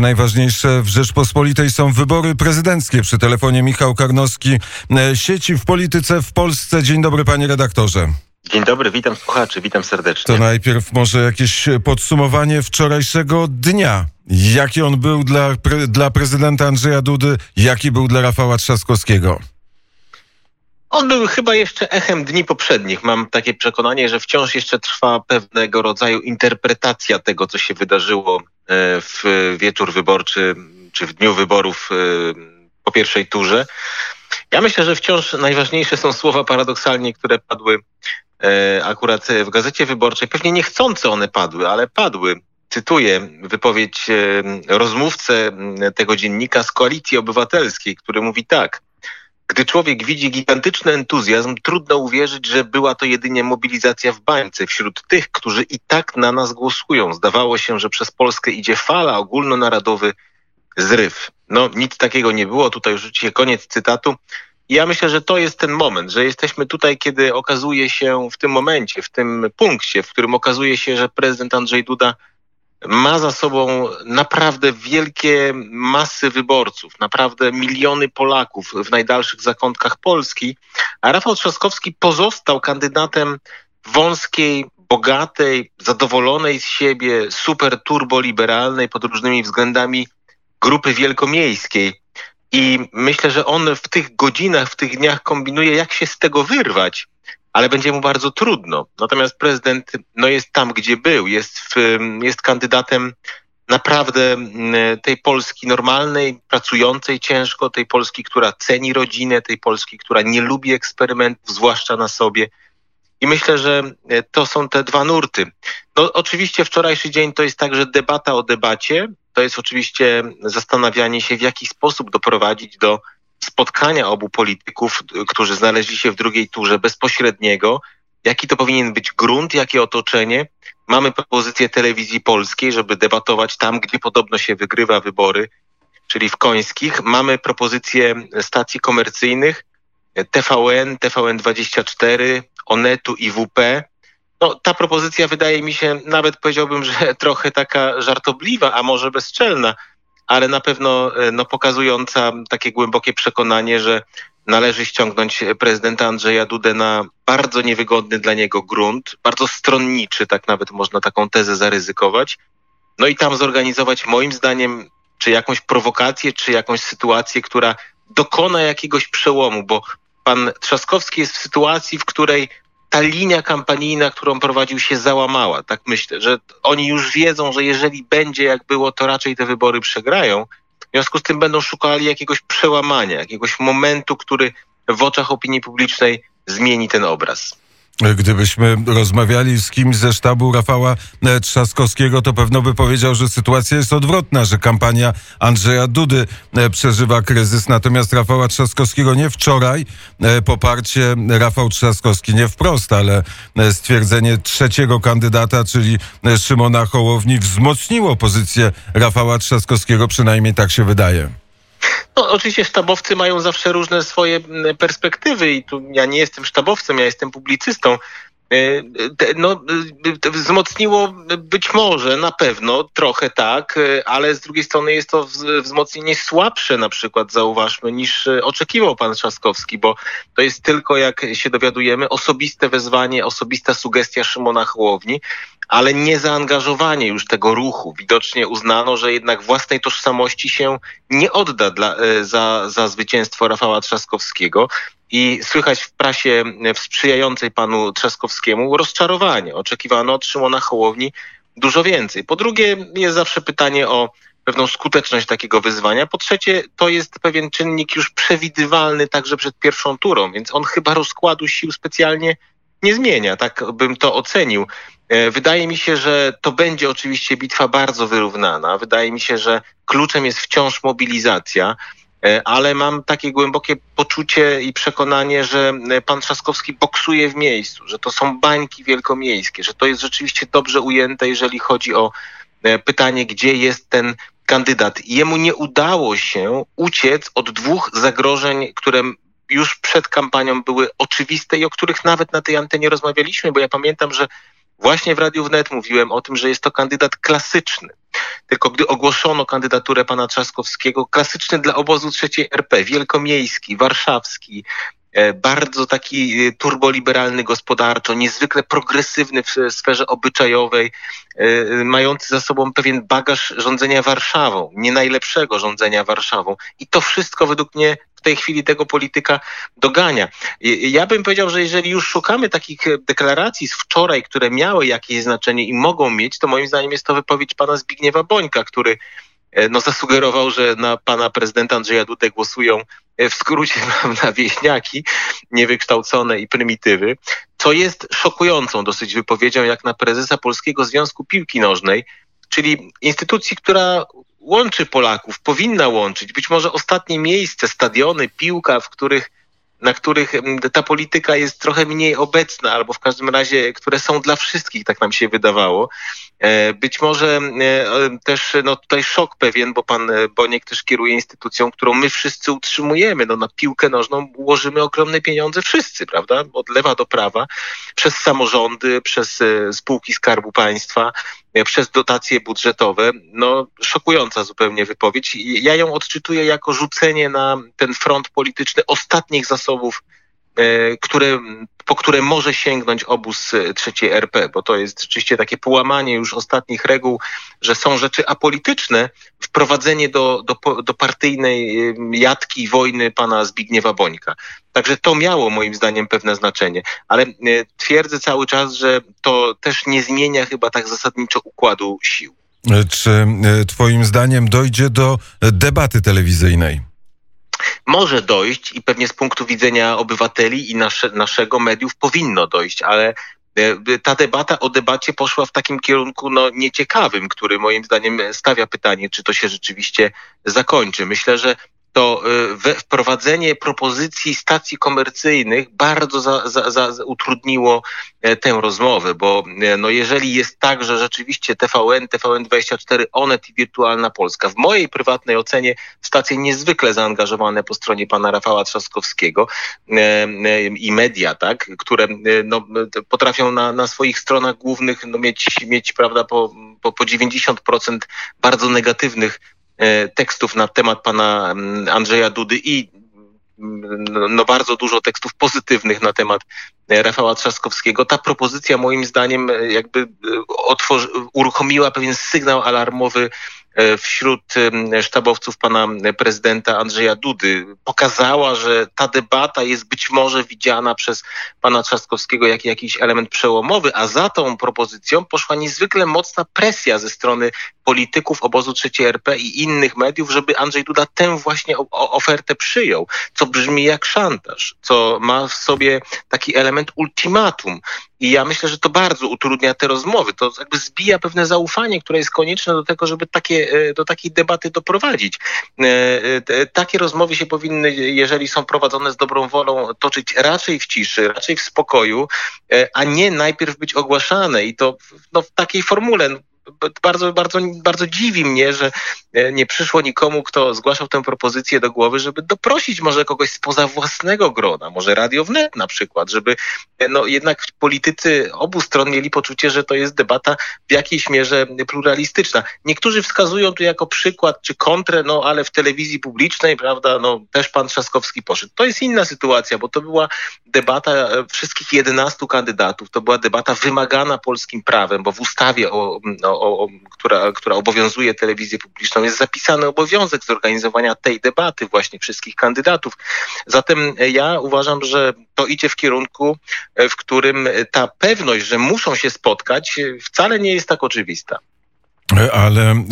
Najważniejsze w Rzeczpospolitej są wybory prezydenckie. Przy telefonie Michał Karnowski. E, sieci w polityce w Polsce. Dzień dobry, panie redaktorze. Dzień dobry, witam słuchaczy, witam serdecznie. To najpierw może jakieś podsumowanie wczorajszego dnia. Jaki on był dla, pre, dla prezydenta Andrzeja Dudy, jaki był dla Rafała Trzaskowskiego? On był chyba jeszcze echem dni poprzednich. Mam takie przekonanie, że wciąż jeszcze trwa pewnego rodzaju interpretacja tego, co się wydarzyło E, w wieczór wyborczy czy w dniu wyborów e, po pierwszej turze. Ja myślę, że wciąż najważniejsze są słowa paradoksalnie, które padły e, akurat w gazecie wyborczej. Pewnie niechcące one padły, ale padły. Cytuję wypowiedź rozmówcę tego dziennika z Koalicji Obywatelskiej, który mówi tak. Gdy człowiek widzi gigantyczny entuzjazm, trudno uwierzyć, że była to jedynie mobilizacja w bańce wśród tych, którzy i tak na nas głosują. Zdawało się, że przez Polskę idzie fala ogólnonarodowy zryw. No, nic takiego nie było. Tutaj już się koniec cytatu. Ja myślę, że to jest ten moment, że jesteśmy tutaj, kiedy okazuje się w tym momencie, w tym punkcie, w którym okazuje się, że prezydent Andrzej Duda ma za sobą naprawdę wielkie masy wyborców, naprawdę miliony Polaków w najdalszych zakątkach Polski, a Rafał Trzaskowski pozostał kandydatem wąskiej, bogatej, zadowolonej z siebie, super turboliberalnej pod różnymi względami grupy wielkomiejskiej. I myślę, że on w tych godzinach, w tych dniach kombinuje, jak się z tego wyrwać ale będzie mu bardzo trudno. Natomiast prezydent no, jest tam, gdzie był, jest, w, jest kandydatem naprawdę tej Polski normalnej, pracującej ciężko, tej Polski, która ceni rodzinę, tej Polski, która nie lubi eksperymentów, zwłaszcza na sobie. I myślę, że e, to są te dwa nurty. No, oczywiście wczorajszy dzień to jest także debata o debacie. To jest oczywiście zastanawianie się, w jaki sposób doprowadzić do spotkania obu polityków, którzy znaleźli się w drugiej turze bezpośredniego, jaki to powinien być grunt, jakie otoczenie. Mamy propozycję telewizji polskiej, żeby debatować tam, gdzie podobno się wygrywa wybory, czyli w Końskich. Mamy propozycję stacji komercyjnych TVN, TVN24, Onetu i WP. No, ta propozycja wydaje mi się nawet powiedziałbym, że trochę taka żartobliwa, a może bezczelna, ale na pewno e, no, pokazująca takie głębokie przekonanie, że należy ściągnąć prezydenta Andrzeja Dudę na bardzo niewygodny dla niego grunt, bardzo stronniczy, tak nawet można taką tezę zaryzykować. No i tam zorganizować moim zdaniem czy jakąś prowokację, czy jakąś sytuację, która dokona jakiegoś przełomu, bo pan Trzaskowski jest w sytuacji, w której ta linia kampanijna, którą prowadził się załamała. Tak myślę, że oni już wiedzą, że jeżeli będzie jak było, to raczej te wybory przegrają. W związku z tym będą szukali jakiegoś przełamania, jakiegoś momentu, który w oczach opinii publicznej zmieni ten obraz. Gdybyśmy rozmawiali z kimś ze sztabu Rafała e, Trzaskowskiego, to pewno by powiedział, że sytuacja jest odwrotna, że kampania Andrzeja Dudy e, przeżywa kryzys, natomiast Rafała Trzaskowskiego nie wczoraj, e, poparcie Rafał Trzaskowski nie wprost, ale stwierdzenie trzeciego kandydata, czyli Szymona Hołowni, wzmocniło pozycję Rafała Trzaskowskiego, przynajmniej tak się wydaje. No, oczywiście sztabowcy mają zawsze różne swoje mm, perspektywy i tu ja nie jestem sztabowcem, ja jestem publicystą. E, no, e, wzmocniło być może, na pewno, trochę tak, e, ale z drugiej strony jest to wzmocnienie słabsze na przykład, zauważmy, niż oczekiwał pan Trzaskowski, bo to jest tylko, jak się dowiadujemy, osobiste wezwanie, osobista sugestia Szymona Hołowni, ale nie zaangażowanie już tego ruchu. Widocznie uznano, że jednak własnej tożsamości się nie odda dla, za, za zwycięstwo Rafała Trzaskowskiego. I słychać w prasie sprzyjającej panu Trzaskowskiemu rozczarowanie. Oczekiwano od Szymona Hołowni dużo więcej. Po drugie, jest zawsze pytanie o pewną skuteczność takiego wyzwania. Po trzecie, to jest pewien czynnik już przewidywalny także przed pierwszą turą, więc on chyba rozkładu sił specjalnie nie zmienia, tak bym to ocenił. E, wydaje mi się, że to będzie oczywiście bitwa bardzo wyrównana. Wydaje mi się, że kluczem jest wciąż mobilizacja. E, ale mam takie głębokie poczucie i przekonanie, że e, pan Trzaskowski boksuje w miejscu, że to są bańki wielkomiejskie, że to jest rzeczywiście dobrze ujęte, jeżeli chodzi o e, pytanie, gdzie jest ten kandydat. Jemu nie udało się uciec od dwóch zagrożeń, które już przed kampanią były oczywiste i o których nawet na tej antenie rozmawialiśmy, bo ja pamiętam, że Właśnie w Radiu Wnet mówiłem o tym, że jest to kandydat klasyczny. Tylko gdy ogłoszono kandydaturę pana Trzaskowskiego, klasyczny dla obozu trzeciej RP, wielkomiejski, warszawski, bardzo taki e, turboliberalny gospodarczo, niezwykle progresywny w sferze obyczajowej, e, mający za sobą pewien bagaż rządzenia Warszawą, nie najlepszego rządzenia Warszawą. I to wszystko według mnie w tej chwili tego polityka dogania. Ja bym powiedział, że jeżeli już szukamy takich deklaracji z wczoraj, które miały jakieś znaczenie i mogą mieć, to moim zdaniem jest to wypowiedź pana Zbigniewa Bońka, który no, zasugerował, że na pana prezydenta Andrzeja Dudę głosują w skrócie na wieśniaki, niewykształcone i prymitywy, co jest szokującą dosyć wypowiedzią jak na prezesa Polskiego Związku Piłki Nożnej, czyli instytucji, która łączy Polaków, powinna łączyć. Być może ostatnie miejsce, stadiony, piłka, w których na których ta polityka jest trochę mniej obecna, albo w każdym razie, które są dla wszystkich, tak nam się wydawało. E, być może e, też no tutaj szok pewien, bo pan e, Boniek też kieruje instytucją, którą my wszyscy utrzymujemy. No na piłkę nożną ułożymy ogromne pieniądze wszyscy, prawda? Od lewa do prawa, przez samorządy, przez spółki Skarbu Państwa, przez dotacje budżetowe. No szokująca zupełnie wypowiedź. Ja ją odczytuję jako rzucenie na ten front polityczny ostatnich zasobów E, które, po które może sięgnąć obóz e, trzeciej RP, bo to jest rzeczywiście takie połamanie już ostatnich reguł, że są rzeczy apolityczne, wprowadzenie do, do, do partyjnej jatki wojny pana Zbigniewa Bońka. Także to miało moim zdaniem pewne znaczenie, ale e, twierdzę cały czas, że to też nie zmienia chyba tak zasadniczo układu sił. Czy twoim zdaniem dojdzie do debaty telewizyjnej? Może dojść i pewnie z punktu widzenia obywateli i nasze, naszego mediów powinno dojść, ale e, ta debata o debacie poszła w takim kierunku no, nieciekawym, który moim zdaniem stawia pytanie, czy to się rzeczywiście zakończy. Myślę, że to y, wprowadzenie propozycji stacji komercyjnych bardzo za, za, za utrudniło e, tę rozmowę, bo e, no jeżeli jest tak, że rzeczywiście TVN, TVN24, Onet i Wirtualna Polska, w mojej prywatnej ocenie stacje niezwykle zaangażowane po stronie pana Rafała Trzaskowskiego e, i media, tak, które no, potrafią na, na swoich stronach głównych no, mieć, mieć prawda, po, po, po 90% bardzo negatywnych tekstów na temat pana mm, Andrzeja Dudy i mm, no, no, bardzo dużo tekstów pozytywnych na temat e, Rafała Trzaskowskiego. Ta propozycja moim zdaniem e, jakby uruchomiła pewien sygnał alarmowy E, wśród sztabowców pana prezydenta Andrzeja Dudy. Pokazała, że ta debata jest być może widziana przez pana Trzaskowskiego jak jakiś element przełomowy, a za tą propozycją poszła niezwykle mocna presja ze strony polityków obozu trzeciej RP i innych mediów, żeby Andrzej Duda tę właśnie ofertę przyjął, co brzmi jak szantaż, co ma w sobie taki element ultimatum. I ja myślę, że to bardzo utrudnia te rozmowy. To jakby zbija pewne zaufanie, które jest konieczne do tego, żeby takie, e, do takiej debaty doprowadzić. E, e, takie rozmowy się powinny, jeżeli są prowadzone z dobrą wolą, toczyć raczej w ciszy, raczej w spokoju, a nie najpierw być ogłaszane i to no, w takiej formule bardzo, bardzo, bardzo dziwi mnie, że e, nie przyszło nikomu, kto zgłaszał tę propozycję do głowy, żeby doprosić może kogoś spoza własnego grona, może Radio Wnet na przykład, żeby e, no jednak politycy obu stron mieli poczucie, że to jest debata w jakiejś mierze pluralistyczna. Niektórzy wskazują tu jako przykład czy kontrę, no ale w telewizji publicznej, prawda, no też pan Trzaskowski poszedł. To jest inna sytuacja, bo to była debata e, wszystkich 11 kandydatów, to była debata wymagana polskim prawem, bo w ustawie o, o o, która, która obowiązuje telewizję publiczną, jest zapisany obowiązek zorganizowania tej debaty właśnie wszystkich kandydatów. Zatem e, ja uważam, że to idzie w kierunku, e, w którym ta pewność, że muszą się spotkać, e, wcale nie jest tak oczywista. Ale e,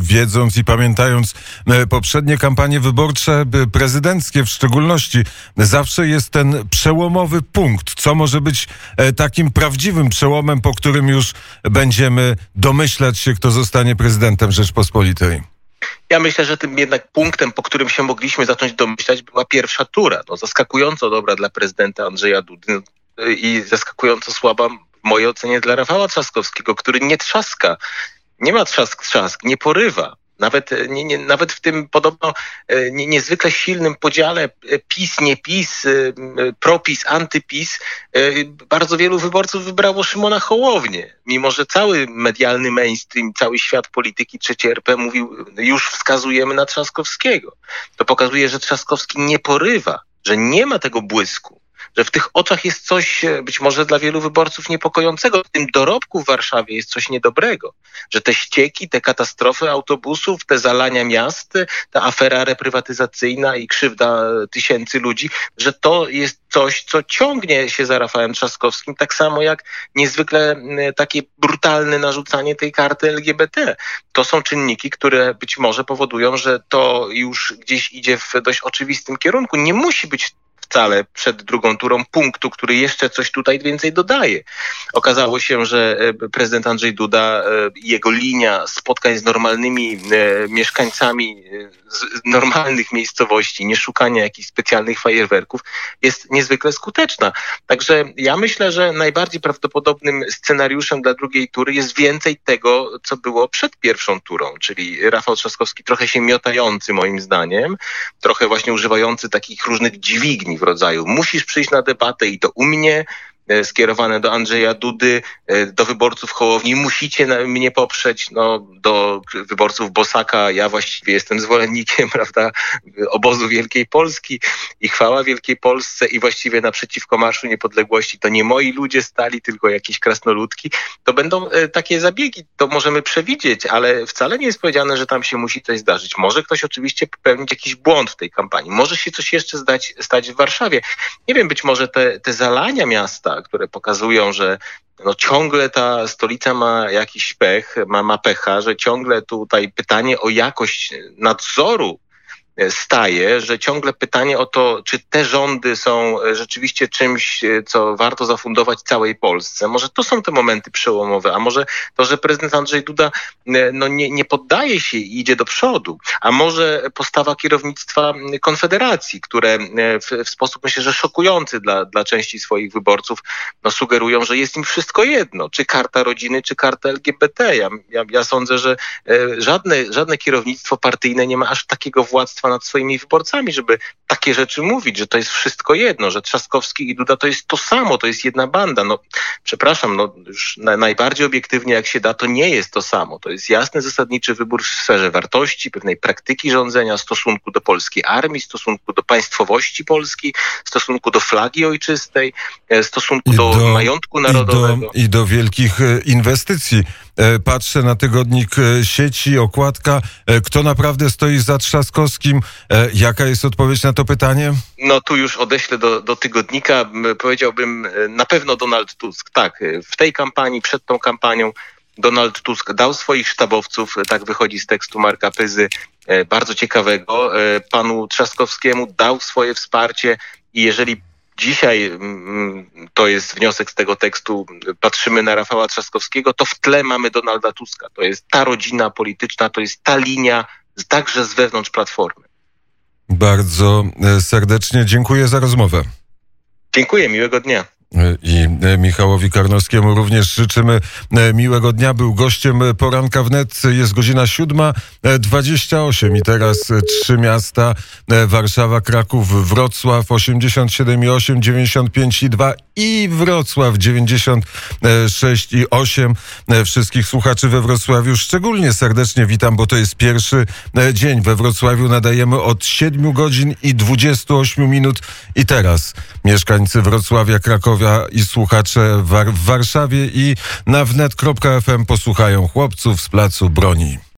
wiedząc i pamiętając e, poprzednie kampanie wyborcze, prezydenckie w szczególności, zawsze jest ten przełomowy punkt. Co może być e, takim prawdziwym przełomem, po którym już będziemy domyślać się, kto zostanie prezydentem Rzeczpospolitej? Ja myślę, że tym jednak punktem, po którym się mogliśmy zacząć domyślać, była pierwsza tura. No, zaskakująco dobra dla prezydenta Andrzeja Dudy i zaskakująco słaba w mojej ocenie dla Rafała Trzaskowskiego, który nie trzaska nie ma trzask, trzask, nie porywa. Nawet, nie, nie, nawet w tym podobno nie, niezwykle silnym podziale PiS, nie PiS, propis, antypis, bardzo wielu wyborców wybrało Szymona Hołownię. Mimo, że cały medialny mainstream, cały świat polityki trzeciej RP mówił, już wskazujemy na Trzaskowskiego. To pokazuje, że Trzaskowski nie porywa, że nie ma tego błysku że w tych oczach jest coś e, być może dla wielu wyborców niepokojącego. W tym dorobku w Warszawie jest coś niedobrego, że te ścieki, te katastrofy autobusów, te zalania miast, ta afera reprywatyzacyjna i krzywda tysięcy ludzi, że to jest coś, co ciągnie się za Rafałem Trzaskowskim, tak samo jak niezwykle takie brutalne narzucanie tej karty LGBT. To są czynniki, które być może powodują, że to już gdzieś idzie w dość oczywistym kierunku. Nie musi być wcale przed drugą turą punktu, który jeszcze coś tutaj więcej dodaje. Okazało się, że e, prezydent Andrzej Duda e, jego linia spotkań z normalnymi e, mieszkańcami z normalnych miejscowości, nie szukania jakichś specjalnych fajerwerków, jest niezwykle skuteczna. Także ja myślę, że najbardziej prawdopodobnym scenariuszem dla drugiej tury jest więcej tego, co było przed pierwszą turą, czyli Rafał Trzaskowski trochę się miotający moim zdaniem, trochę właśnie używający takich różnych dźwigni rodzaju. Musisz przyjść na debatę i to u mnie, skierowane do Andrzeja Dudy, e, do wyborców Hołowni. Musicie mnie poprzeć, no, do wyborców Bosaka. Ja właściwie jestem zwolennikiem, prawda, obozu Wielkiej Polski i chwała Wielkiej Polsce i właściwie naprzeciwko Marszu Niepodległości to nie moi ludzie stali, tylko jakieś krasnoludki. To będą e, takie zabiegi, to możemy przewidzieć, ale wcale nie jest powiedziane, że tam się musi coś zdarzyć. Może ktoś oczywiście popełnić jakiś błąd w tej kampanii. Może się coś jeszcze zdać, stać w Warszawie. Nie wiem, być może te, te zalania miasta, które pokazują, że no ciągle ta stolica ma jakiś pech, ma, ma pecha, że ciągle tutaj pytanie o jakość nadzoru staje, że ciągle pytanie o to, czy te rządy są rzeczywiście czymś, co warto zafundować całej Polsce. Może to są te momenty przełomowe, a może to, że prezydent Andrzej Duda no, nie, nie poddaje się i idzie do przodu, a może postawa kierownictwa Konfederacji, które w, w sposób myślę, że szokujący dla, dla części swoich wyborców no, sugerują, że jest im wszystko jedno, czy karta rodziny, czy karta LGBT. Ja, ja, ja sądzę, że e, żadne, żadne kierownictwo partyjne nie ma aż takiego władztwa nad swoimi wyborcami, żeby takie rzeczy mówić, że to jest wszystko jedno, że Trzaskowski i Duda to jest to samo, to jest jedna banda. No, przepraszam, no, już na, najbardziej obiektywnie jak się da, to nie jest to samo. To jest jasny, zasadniczy wybór w sferze wartości, pewnej praktyki rządzenia, stosunku do polskiej armii, stosunku do państwowości Polski, stosunku do flagi ojczystej, e, stosunku do, do, majątku narodowego. I do, I do wielkich e, inwestycji. E, patrzę na tygodnik sieci, okładka. Kto naprawdę stoi za Trzaskowskim? Jaka jest odpowiedź na to pytanie? No tu już odeślę do, do tygodnika. Powiedziałbym na pewno Donald Tusk. Tak, w tej kampanii, przed tą kampanią Donald Tusk dał swoich sztabowców, tak wychodzi z tekstu Marka Pyzy, e, bardzo ciekawego. E, panu Trzaskowskiemu dał swoje wsparcie i jeżeli dzisiaj mm, to jest wniosek z tego tekstu, patrzymy na Rafała Trzaskowskiego, to w tle mamy Donalda Tuska. To jest ta rodzina polityczna, to jest ta linia także z wewnątrz Platformy. Bardzo e, serdecznie dziękuję za rozmowę. Dziękuję, miłego dnia. I e, Michałowi Karnowskiemu również życzymy e, miłego dnia. Był gościem poranka wnet. Jest godzina 7.28 i teraz trzy miasta Warszawa, Kraków, Wrocław 87,8, 95,2 i Wrocław 96,8. Wszystkich słuchaczy we Wrocławiu szczególnie serdecznie witam, bo to jest pierwszy dzień. We Wrocławiu nadajemy od 7 godzin i 28 minut i teraz mieszkańcy Wrocławia, Krakowa i słuchacze w Warszawie i na wnet.fm posłuchają chłopców z placu broni.